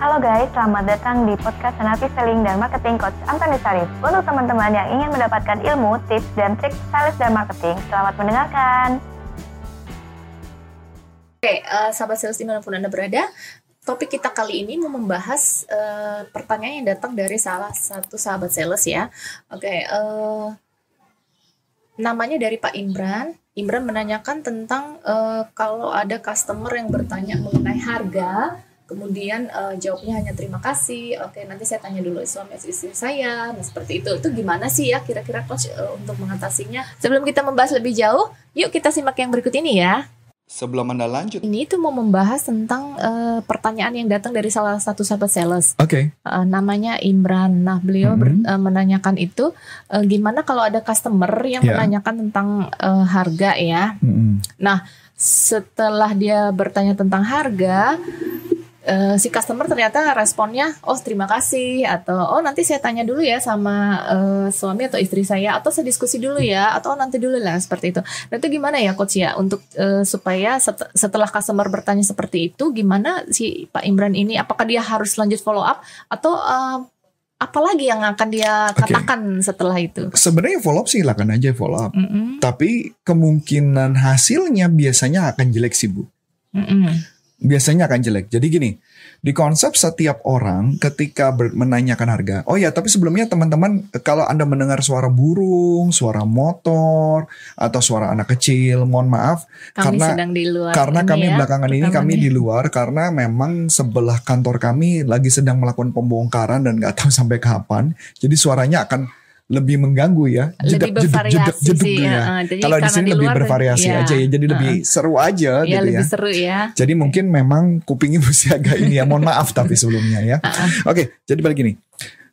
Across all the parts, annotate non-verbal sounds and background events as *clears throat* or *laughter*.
Halo guys, selamat datang di podcast Senapi Selling dan Marketing Coach Antoni Sarif. Untuk teman-teman yang ingin mendapatkan ilmu, tips, dan trik sales dan marketing, selamat mendengarkan. Oke, uh, sahabat sales di mana pun Anda berada, topik kita kali ini mau membahas uh, pertanyaan yang datang dari salah satu sahabat sales ya. Oke, uh, namanya dari Pak Imran. Imran menanyakan tentang uh, kalau ada customer yang bertanya mengenai harga, kemudian uh, jawabnya hanya terima kasih oke nanti saya tanya dulu suami istri saya nah seperti itu itu gimana sih ya kira-kira coach uh, untuk mengatasinya sebelum kita membahas lebih jauh yuk kita simak yang berikut ini ya Sebelum Anda lanjut. Ini itu mau membahas tentang uh, pertanyaan yang datang dari salah satu sahabat sales. Oke. Okay. Uh, namanya Imran. Nah, beliau mm -hmm. ber, uh, menanyakan itu uh, gimana kalau ada customer yang yeah. menanyakan tentang uh, harga ya. Mm -hmm. Nah, setelah dia bertanya tentang harga, uh, si customer ternyata responnya oh terima kasih atau oh nanti saya tanya dulu ya sama uh, suami atau istri saya atau saya diskusi dulu ya atau oh, nanti dulu lah seperti itu. Nah itu gimana ya coach ya untuk uh, supaya set setelah customer bertanya seperti itu gimana si Pak Imran ini apakah dia harus lanjut follow up atau uh, apalagi yang akan dia katakan okay. setelah itu? Sebenarnya follow up silakan aja follow up. Mm -hmm. Tapi kemungkinan hasilnya biasanya akan jelek sih Bu. Mm -hmm biasanya akan jelek. Jadi gini, di konsep setiap orang ketika menanyakan harga, oh ya tapi sebelumnya teman-teman kalau Anda mendengar suara burung, suara motor, atau suara anak kecil, mohon maaf kami karena sedang di luar karena kami ya, belakangan ini kami di luar karena memang sebelah kantor kami lagi sedang melakukan pembongkaran dan nggak tahu sampai kapan, jadi suaranya akan lebih mengganggu ya. Jeduk, lebih jeduk sih, ya. Uh, Kalau di sini di lebih bervariasi ya, aja ya. Jadi uh, lebih seru aja ya, gitu lebih ya. seru ya. Jadi mungkin memang kupingnya mesti agak ini ya. Mohon maaf tapi sebelumnya ya. Uh. Oke, jadi balik gini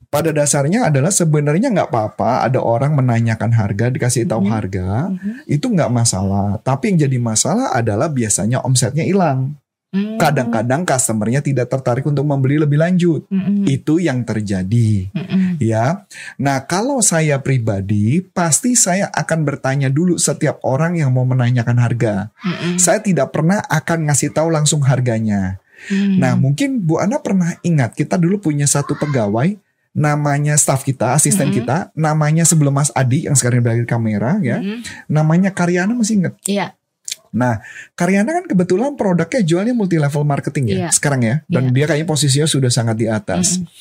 pada dasarnya adalah sebenarnya nggak apa-apa ada orang menanyakan harga dikasih tahu mm -hmm. harga mm -hmm. itu nggak masalah tapi yang jadi masalah adalah biasanya omsetnya hilang Hmm. Kadang-kadang customernya tidak tertarik untuk membeli lebih lanjut. Mm-hmm. Itu yang terjadi. Mm-hmm. Ya. Nah, kalau saya pribadi pasti saya akan bertanya dulu setiap orang yang mau menanyakan harga. Mm-hmm. Saya tidak pernah akan ngasih tahu langsung harganya. Mm. Nah, mungkin Bu Ana pernah ingat kita dulu punya satu pegawai namanya staff kita, asisten mm-hmm. kita, namanya sebelum Mas Adi yang sekarang berada di kamera ya. Mm-hmm. Namanya Karyana masih ingat? Iya. Yeah. Nah, Karyana kan kebetulan produknya jualnya multi level marketing ya yeah. sekarang ya, dan yeah. dia kayaknya posisinya sudah sangat di atas. Mm -hmm.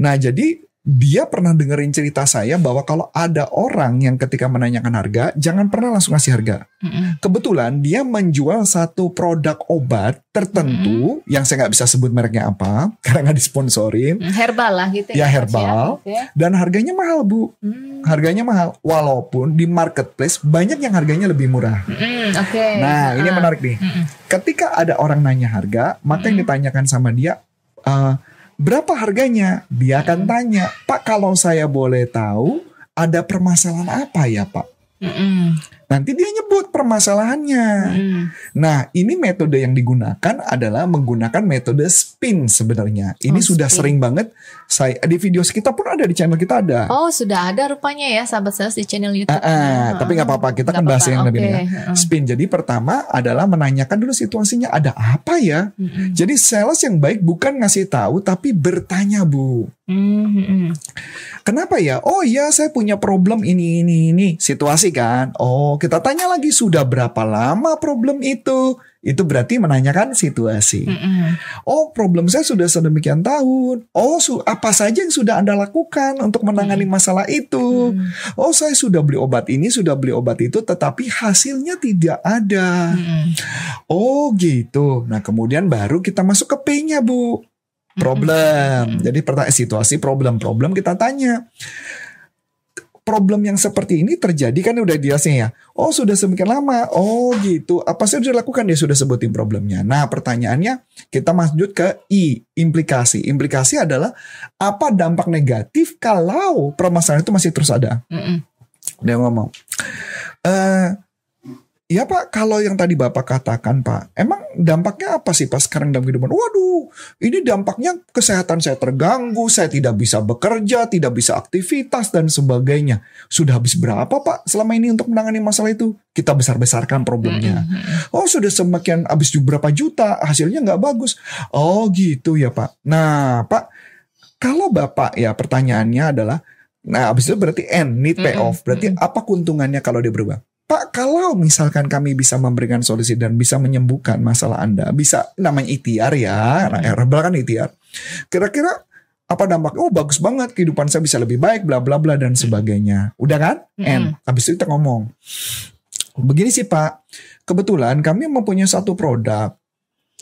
Nah, jadi dia pernah dengerin cerita saya bahwa kalau ada orang yang ketika menanyakan harga, jangan pernah langsung ngasih harga. Mm-hmm. Kebetulan dia menjual satu produk obat tertentu mm-hmm. yang saya nggak bisa sebut mereknya apa *laughs* karena nggak disponsorin. Mm, herbal lah gitu ya. Ya herbal. Ya. Dan harganya mahal bu. Mm. Harganya mahal. Walaupun di marketplace banyak yang harganya lebih murah. Mm, Oke. Okay. Nah ini uh. menarik nih. Mm-mm. Ketika ada orang nanya harga, maka mm-hmm. yang ditanyakan sama dia. Uh, berapa harganya? Dia akan tanya, Pak kalau saya boleh tahu ada permasalahan apa ya Pak? Mm -mm. Nanti dia nyebut permasalahannya. Mm. Nah, ini metode yang digunakan adalah menggunakan metode spin sebenarnya. Ini oh, sudah spin. sering banget saya di video kita pun ada di channel kita ada. Oh, sudah ada rupanya ya sahabat sales di channel YouTube. Uh, uh, uh, tapi nggak apa-apa, kita kan bahas yang lebih okay. ya. Spin. Jadi pertama adalah menanyakan dulu situasinya ada apa ya. Mm -hmm. Jadi sales yang baik bukan ngasih tahu tapi bertanya, Bu. Mm -hmm. Kenapa ya? Oh iya, saya punya problem ini ini ini. Situasi kan. Oh, kita tanya lagi sudah berapa lama problem itu? Itu berarti menanyakan situasi. Mm -mm. Oh, problem saya sudah sedemikian tahun. Oh, su apa saja yang sudah Anda lakukan untuk menangani mm. masalah itu? Mm. Oh, saya sudah beli obat ini, sudah beli obat itu, tetapi hasilnya tidak ada. Mm. Oh, gitu. Nah, kemudian baru kita masuk ke P-nya, Bu. Problem. Jadi pertanyaan situasi problem-problem kita tanya problem yang seperti ini terjadi kan udah jelasnya ya. Oh sudah semakin lama. Oh gitu. Apa sih sudah dilakukan dia sudah sebutin problemnya. Nah pertanyaannya kita lanjut ke I implikasi. Implikasi adalah apa dampak negatif kalau permasalahan itu masih terus ada. Mm -mm. Dia ngomong. Uh, Ya Pak, kalau yang tadi Bapak katakan Pak, emang dampaknya apa sih Pak sekarang dalam kehidupan? Waduh, ini dampaknya kesehatan saya terganggu, saya tidak bisa bekerja, tidak bisa aktivitas dan sebagainya. Sudah habis berapa Pak selama ini untuk menangani masalah itu? Kita besar-besarkan problemnya. Oh sudah semakin habis berapa juta, hasilnya nggak bagus. Oh gitu ya Pak. Nah Pak, kalau Bapak ya pertanyaannya adalah, nah habis itu berarti N, need pay off. Berarti apa keuntungannya kalau dia berubah? Pak, kalau misalkan kami bisa memberikan solusi dan bisa menyembuhkan masalah Anda, bisa namanya ikhtiar ya, nah, herbal kan ikhtiar. Kira-kira apa dampaknya? Oh bagus banget, kehidupan saya bisa lebih baik, bla bla bla dan sebagainya. Udah kan? Mm -hmm. habis itu kita ngomong. Begini sih Pak, kebetulan kami mempunyai satu produk,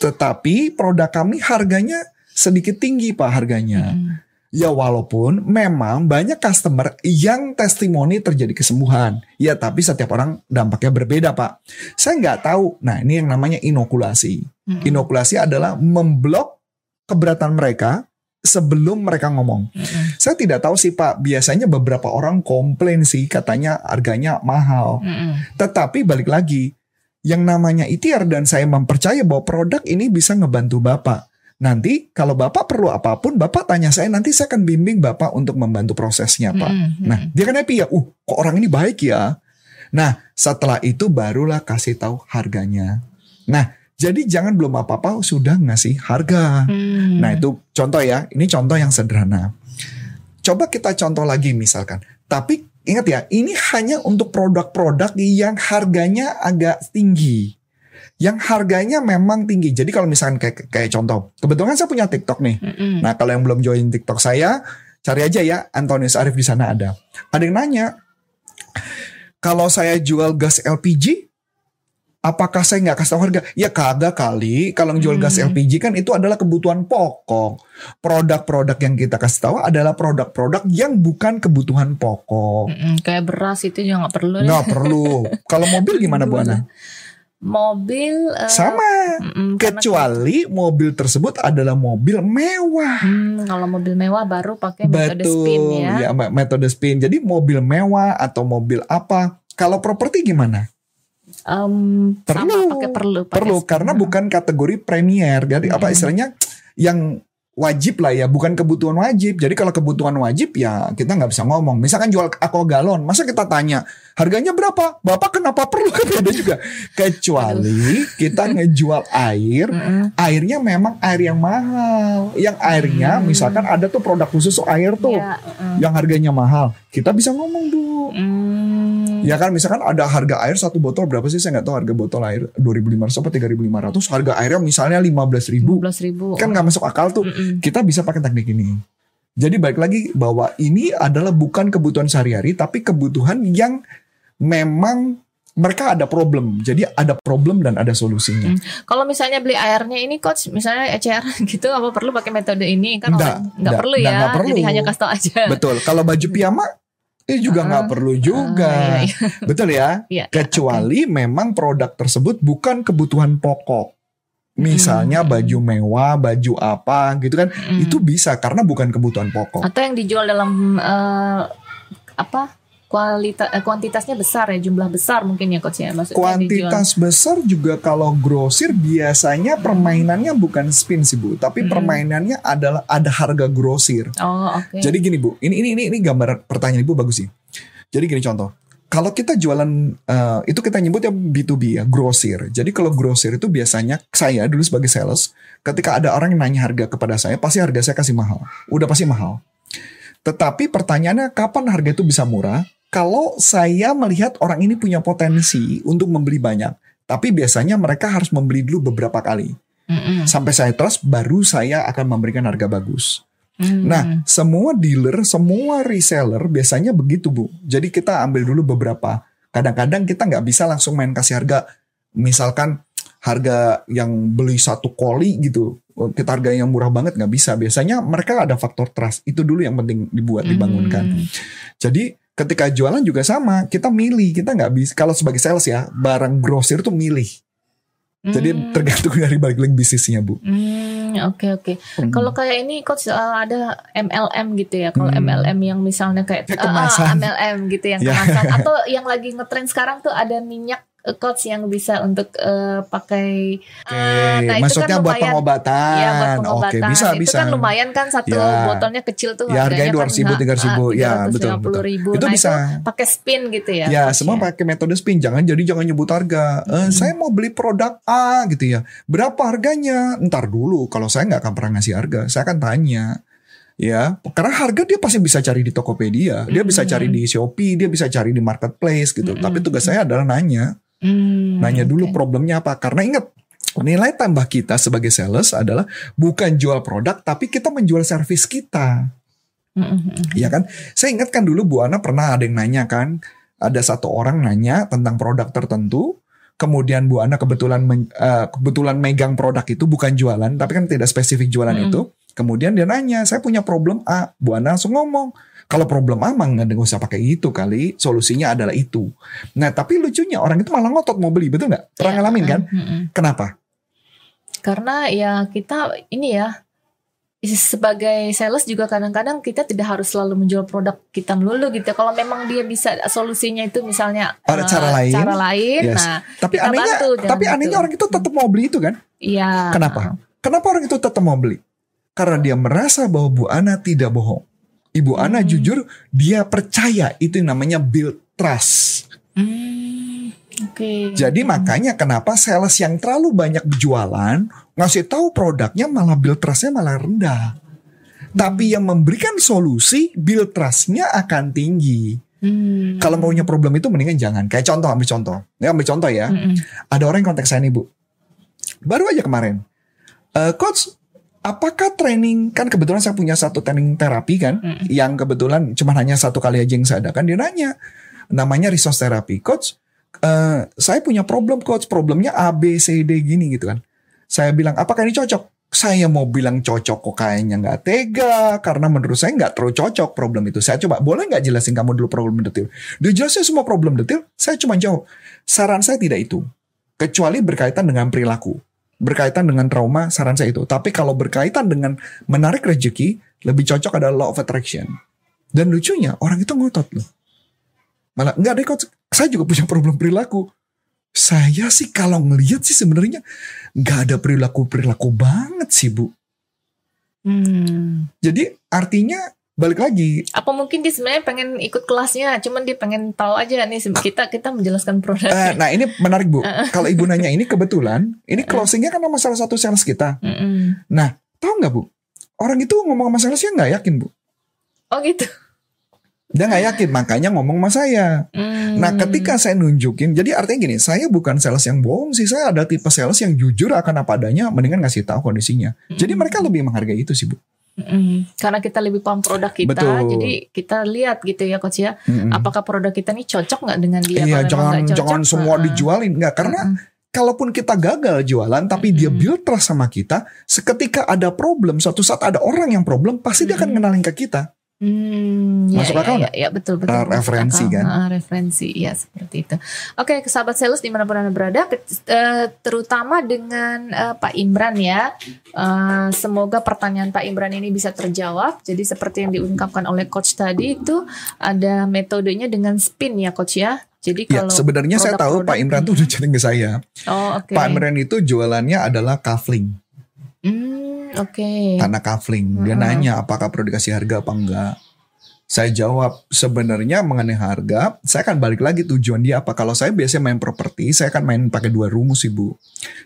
tetapi produk kami harganya sedikit tinggi Pak harganya. Mm -hmm Ya walaupun memang banyak customer yang testimoni terjadi kesembuhan. Ya tapi setiap orang dampaknya berbeda pak. Saya nggak tahu. Nah ini yang namanya inokulasi. Hmm. Inokulasi adalah memblok keberatan mereka sebelum mereka ngomong. Hmm. Saya tidak tahu sih pak. Biasanya beberapa orang komplain sih katanya harganya mahal. Hmm. Tetapi balik lagi. Yang namanya ITR dan saya mempercaya bahwa produk ini bisa ngebantu Bapak Nanti kalau Bapak perlu apa pun, Bapak tanya saya, nanti saya akan bimbing Bapak untuk membantu prosesnya, Pak. Mm -hmm. Nah, dia kan happy ya, uh, kok orang ini baik ya. Nah, setelah itu barulah kasih tahu harganya. Nah, jadi jangan belum apa-apa sudah ngasih harga. Mm. Nah, itu contoh ya, ini contoh yang sederhana. Coba kita contoh lagi misalkan. Tapi ingat ya, ini hanya untuk produk-produk yang harganya agak tinggi yang harganya memang tinggi. Jadi kalau misalkan kayak kayak contoh, kebetulan saya punya TikTok nih. Mm -hmm. Nah kalau yang belum join TikTok saya, cari aja ya Antonius Arif di sana ada. Ada yang nanya, kalau saya jual gas LPG, apakah saya nggak kasih tahu harga? Ya kagak kali. Kalau jual hmm. gas LPG kan itu adalah kebutuhan pokok. Produk-produk yang kita kasih tahu adalah produk-produk yang bukan kebutuhan pokok. Hmm, kayak beras itu juga nggak perlu. Nggak perlu. Kalau mobil gimana Bu Ana? Mobil uh, sama mm, kecuali karena, mobil tersebut adalah mobil mewah. Hmm, kalau mobil mewah baru pakai metode spin ya. ya metode spin. Jadi mobil mewah atau mobil apa? Kalau properti gimana? Um, perlu, pakai perlu, pakai perlu spin. karena bukan kategori premier. Jadi hmm. apa istilahnya yang wajib lah ya, bukan kebutuhan wajib. Jadi kalau kebutuhan wajib ya kita nggak bisa ngomong. Misalkan jual aqua galon, masa kita tanya harganya berapa? Bapak kenapa perlu *laughs* kan ada juga. Kecuali kita ngejual air, airnya memang air yang mahal. Yang airnya misalkan ada tuh produk khusus air tuh ya, yang harganya mahal. Kita bisa ngomong bu. Mm. Ya kan misalkan ada harga air satu botol berapa sih saya nggak tahu harga botol air 2.500 atau 3.500 harga airnya misalnya 15.000 15.000 kan nggak masuk akal tuh mm -mm. Kita bisa pakai teknik ini jadi baik lagi bahwa ini adalah bukan kebutuhan sehari-hari tapi kebutuhan yang memang mereka ada problem. Jadi ada problem dan ada solusinya. Hmm. Kalau misalnya beli airnya ini coach, misalnya ECR *laughs* gitu apa perlu pakai metode ini kan nggak, nggak perlu ya. Enggak perlu. Jadi hanya kasih aja. Betul. Kalau baju piyama itu juga nggak uh, perlu juga. Uh, iya, iya. Betul ya? *laughs* Iya, Kecuali okay. memang produk tersebut bukan kebutuhan pokok. Misalnya hmm. baju mewah, baju apa gitu kan, hmm. itu bisa karena bukan kebutuhan pokok. Atau yang dijual dalam uh, apa kualitas eh, kuantitasnya besar ya jumlah besar mungkin ya coach ya maksudnya kuantitas dijual. besar juga kalau grosir biasanya permainannya bukan spin sih bu tapi hmm. permainannya adalah ada harga grosir oh oke okay. jadi gini bu ini ini ini ini gambar pertanyaan ibu bagus sih jadi gini contoh kalau kita jualan uh, itu kita nyebut ya B2B ya grosir jadi kalau grosir itu biasanya saya dulu sebagai sales ketika ada orang yang nanya harga kepada saya pasti harga saya kasih mahal udah pasti mahal tetapi pertanyaannya kapan harga itu bisa murah? kalau saya melihat orang ini punya potensi untuk membeli banyak, tapi biasanya mereka harus membeli dulu beberapa kali. Mm-hmm. Sampai saya trust, baru saya akan memberikan harga bagus. Nah, semua dealer, semua reseller biasanya begitu bu. Jadi kita ambil dulu beberapa. Kadang-kadang kita nggak bisa langsung main kasih harga. Misalkan harga yang beli satu koli gitu, kita harga yang murah banget nggak bisa. Biasanya mereka ada faktor trust. Itu dulu yang penting dibuat, dibangunkan. Mm-hmm. Jadi ketika jualan juga sama kita milih kita nggak bisa kalau sebagai sales ya barang grosir tuh milih hmm. jadi tergantung dari balik lagi bisnisnya bu. Hmm, oke okay, oke. Okay. Hmm. Kalau kayak ini coach uh, ada MLM gitu ya. Kalau hmm. MLM yang misalnya kayak uh, uh, MLM gitu yang yeah. kemasan *laughs* atau yang lagi ngetren sekarang tuh ada minyak coach yang bisa untuk uh, pakai okay. uh, nah maksudnya itu kan buat pengobatan. Ya, buat pengobatan. Oke, okay, bisa itu bisa. kan lumayan kan satu ya. botolnya kecil tuh ya, harganya dua ribu tiga ribu ya betul betul. Ribu. Itu nah, bisa itu pakai spin gitu ya. Ya, semua ya. pakai metode spin. Jangan jadi jangan nyebut harga. Hmm. Uh, saya mau beli produk A gitu ya. Berapa harganya? Ntar dulu kalau saya nggak akan pernah ngasih harga. Saya akan tanya ya karena harga dia pasti bisa cari di Tokopedia dia bisa cari di Shopee dia bisa cari di marketplace gitu tapi tugas saya adalah nanya Hmm, Nanya dulu okay. problemnya apa. Karena ingat, nilai tambah kita sebagai sales adalah bukan jual produk, tapi kita menjual servis kita. Mm-hmm. Ya kan? Saya ingatkan dulu Bu Ana pernah ada yang nanya kan, ada satu orang nanya tentang produk tertentu, kemudian Bu Ana kebetulan men, uh, kebetulan megang produk itu bukan jualan, tapi kan tidak spesifik jualan mm-hmm. itu. Kemudian dia nanya, saya punya problem A. Bu Ana langsung ngomong, kalau problem amang nggak usah pakai itu kali, solusinya adalah itu. Nah tapi lucunya orang itu malah ngotot mau beli, betul nggak? Pernah ya, ngalamin kan? Mm -hmm. Kenapa? Karena ya kita ini ya sebagai sales juga kadang-kadang kita tidak harus selalu menjual produk kita melulu gitu. Kalau memang dia bisa solusinya itu misalnya ada uh, cara lain, cara lain, yes. nah tapi anehnya, bantu, tapi anehnya orang itu tetap mau beli itu kan? Iya. Kenapa? Kenapa orang itu tetap mau beli? Karena dia merasa bahwa Bu Ana tidak bohong. Ibu hmm. Ana jujur dia percaya itu yang namanya build trust. Hmm. Okay. Jadi makanya kenapa sales yang terlalu banyak berjualan ngasih tahu produknya malah build trustnya malah rendah. Hmm. Tapi yang memberikan solusi build trustnya akan tinggi. Hmm. Kalau maunya problem itu mendingan jangan. Kayak contoh ambil contoh. Ya ambil contoh ya. Hmm. Ada orang yang kontak saya nih bu. Baru aja kemarin. Uh, coach apakah training kan kebetulan saya punya satu training terapi kan mm. yang kebetulan cuma hanya satu kali aja yang saya adakan dia nanya namanya resource terapi coach uh, saya punya problem coach. Problemnya A B C D gini gitu kan. Saya bilang apakah ini cocok? Saya mau bilang cocok kok kayaknya nggak tega karena menurut saya nggak terlalu cocok problem itu. Saya coba boleh nggak jelasin kamu dulu problem detail? Dia jelasin semua problem detail saya cuma jawab saran saya tidak itu kecuali berkaitan dengan perilaku berkaitan dengan trauma, saran saya itu. Tapi kalau berkaitan dengan menarik rezeki, lebih cocok adalah law of attraction. Dan lucunya, orang itu ngotot loh. Malah, enggak deh coach, saya juga punya problem perilaku. Saya sih kalau ngelihat sih sebenarnya nggak ada perilaku-perilaku banget sih bu. Hmm. Jadi artinya balik lagi. Apa mungkin dia sebenarnya pengen ikut kelasnya, cuman dia pengen tahu aja nih kita kita menjelaskan produk. Uh, nah ini menarik bu. *laughs* Kalau ibu nanya ini kebetulan, ini closingnya kan sama salah satu sales kita. Nah tahu nggak bu? Orang itu ngomong sama salesnya nggak yakin bu. Oh gitu. Dia nggak yakin, makanya ngomong sama saya. Hmm. Nah, ketika saya nunjukin, jadi artinya gini, saya bukan sales yang bohong sih, saya ada tipe sales yang jujur akan apa adanya, mendingan ngasih tahu kondisinya. Hmm. Jadi mereka lebih menghargai itu sih, Bu. Mm, karena kita lebih paham produk kita, Betul. jadi kita lihat gitu ya coach ya, mm. apakah produk kita ini cocok nggak dengan dia? Iya, jangan cocok, jangan semua uh, dijualin nggak, karena uh, kalaupun kita gagal jualan, tapi mm. dia build trust sama kita, seketika ada problem, suatu saat ada orang yang problem, pasti mm. dia akan kenalin ke kita. Hmm, Masuk ya, akal ya, ya, ya, betul betul. Uh, referensi akal. kan? Uh, referensi, ya seperti itu. Oke, okay, sahabat sales di mana pun anda berada, uh, terutama dengan uh, Pak Imran ya. Uh, semoga pertanyaan Pak Imran ini bisa terjawab. Jadi seperti yang diungkapkan oleh coach tadi itu ada metodenya dengan spin ya coach ya. Jadi ya, kalau ya, sebenarnya saya tahu Pak Imran tuh udah chatting ke saya. Oh, oke. Okay. Pak Imran itu jualannya adalah kafling. Hmm, oke. Okay. Tanah kafling. Dia uh -huh. nanya apakah perlu dikasih harga apa enggak. Saya jawab sebenarnya mengenai harga, saya akan balik lagi tujuan dia apa. Kalau saya biasanya main properti, saya akan main pakai dua rumus ibu.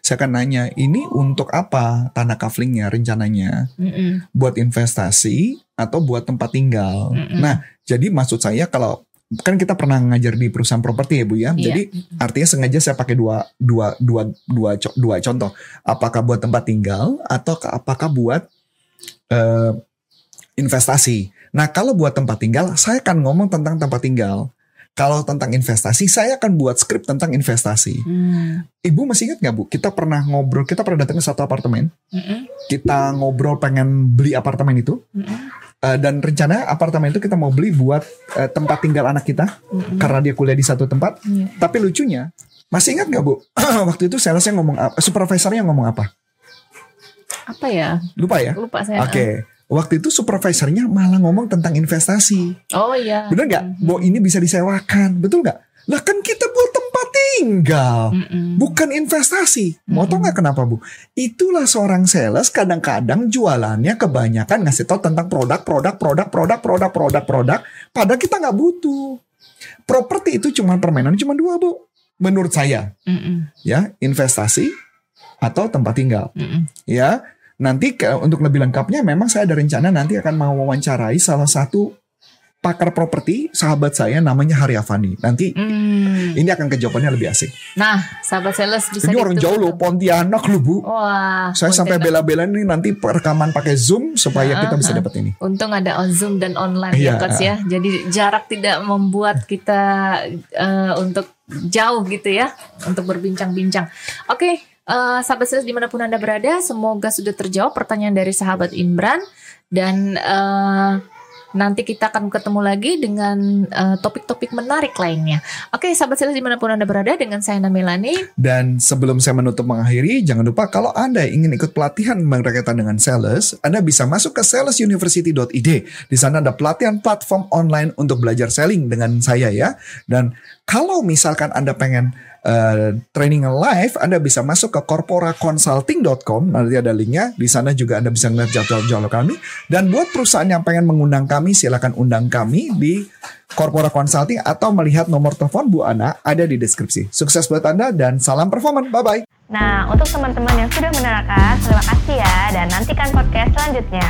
Saya akan nanya, ini untuk apa tanah kaflingnya rencananya? Mm -mm. Buat investasi atau buat tempat tinggal? Mm -mm. Nah, jadi maksud saya kalau kan kita pernah ngajar di perusahaan properti ya Bu ya. Iya. Jadi artinya sengaja saya pakai dua dua dua dua dua contoh. Apakah buat tempat tinggal atau apakah buat uh, investasi. Nah, kalau buat tempat tinggal, saya akan ngomong tentang tempat tinggal. Kalau tentang investasi, saya akan buat skrip tentang investasi. Hmm. Ibu masih ingat nggak bu? Kita pernah ngobrol, kita pernah datang ke satu apartemen. Mm -hmm. Kita ngobrol pengen beli apartemen itu. Mm -hmm. Uh, dan rencana apartemen itu kita mau beli buat uh, tempat tinggal anak kita. Mm -hmm. Karena dia kuliah di satu tempat. Yeah. Tapi lucunya, masih ingat nggak bu? *clears throat* Waktu itu salesnya ngomong apa? Supervisornya ngomong apa? Apa ya? Lupa ya? Lupa saya. Oke. Okay waktu itu supervisornya malah ngomong tentang investasi. Oh iya. Bener nggak? Mm -hmm. Bahwa ini bisa disewakan, betul nggak? Lah kan kita buat tinggal, Mm-mm. bukan investasi. Mau tau nggak kenapa bu? Itulah seorang sales kadang-kadang jualannya kebanyakan ngasih tahu tentang produk, produk, produk, produk, produk, produk, produk. Padahal kita nggak butuh. Properti itu cuma permainan cuma dua bu, menurut saya. Mm-mm. Ya investasi atau tempat tinggal. Mm-mm. Ya nanti ke, untuk lebih lengkapnya memang saya ada rencana nanti akan mau wawancarai salah satu pakar properti sahabat saya namanya Hari Avani. Nanti hmm. ini akan kejawabannya lebih asik. Nah, sahabat sales bisa Ini orang jauh loh, Pontianak loh Bu. Wah. Saya sampai bela-bela ini nanti rekaman pakai Zoom supaya uh, kita bisa dapat ini. Untung ada on Zoom dan online ya, Coach ya. Jadi jarak tidak membuat kita uh, untuk jauh gitu ya, untuk berbincang-bincang. Oke, okay, uh, sahabat sales di mana pun anda berada, semoga sudah terjawab pertanyaan dari sahabat Imran dan uh, Nanti kita akan ketemu lagi dengan uh, topik-topik uh, menarik lainnya. Oke, sahabat sales di mana pun Anda berada, dengan saya Namelani. Dan sebelum saya menutup mengakhiri, jangan lupa kalau Anda ingin ikut pelatihan berkaitan dengan sales, Anda bisa masuk ke salesuniversity.id. Di sana ada pelatihan platform online untuk belajar selling dengan saya ya. Dan kalau misalkan Anda pengen uh, training live, Anda bisa masuk ke corporaconsulting.com. Nanti ada linknya. Di sana juga Anda bisa ngeliat jadwal-jadwal kami. Dan buat perusahaan yang pengen mengundang kami, silakan undang kami di Corpora Consulting atau melihat nomor telepon Bu Ana ada di deskripsi. Sukses buat Anda dan salam performan. Bye-bye. Nah, untuk teman-teman yang sudah menerangkan, terima kasih ya dan nantikan podcast selanjutnya.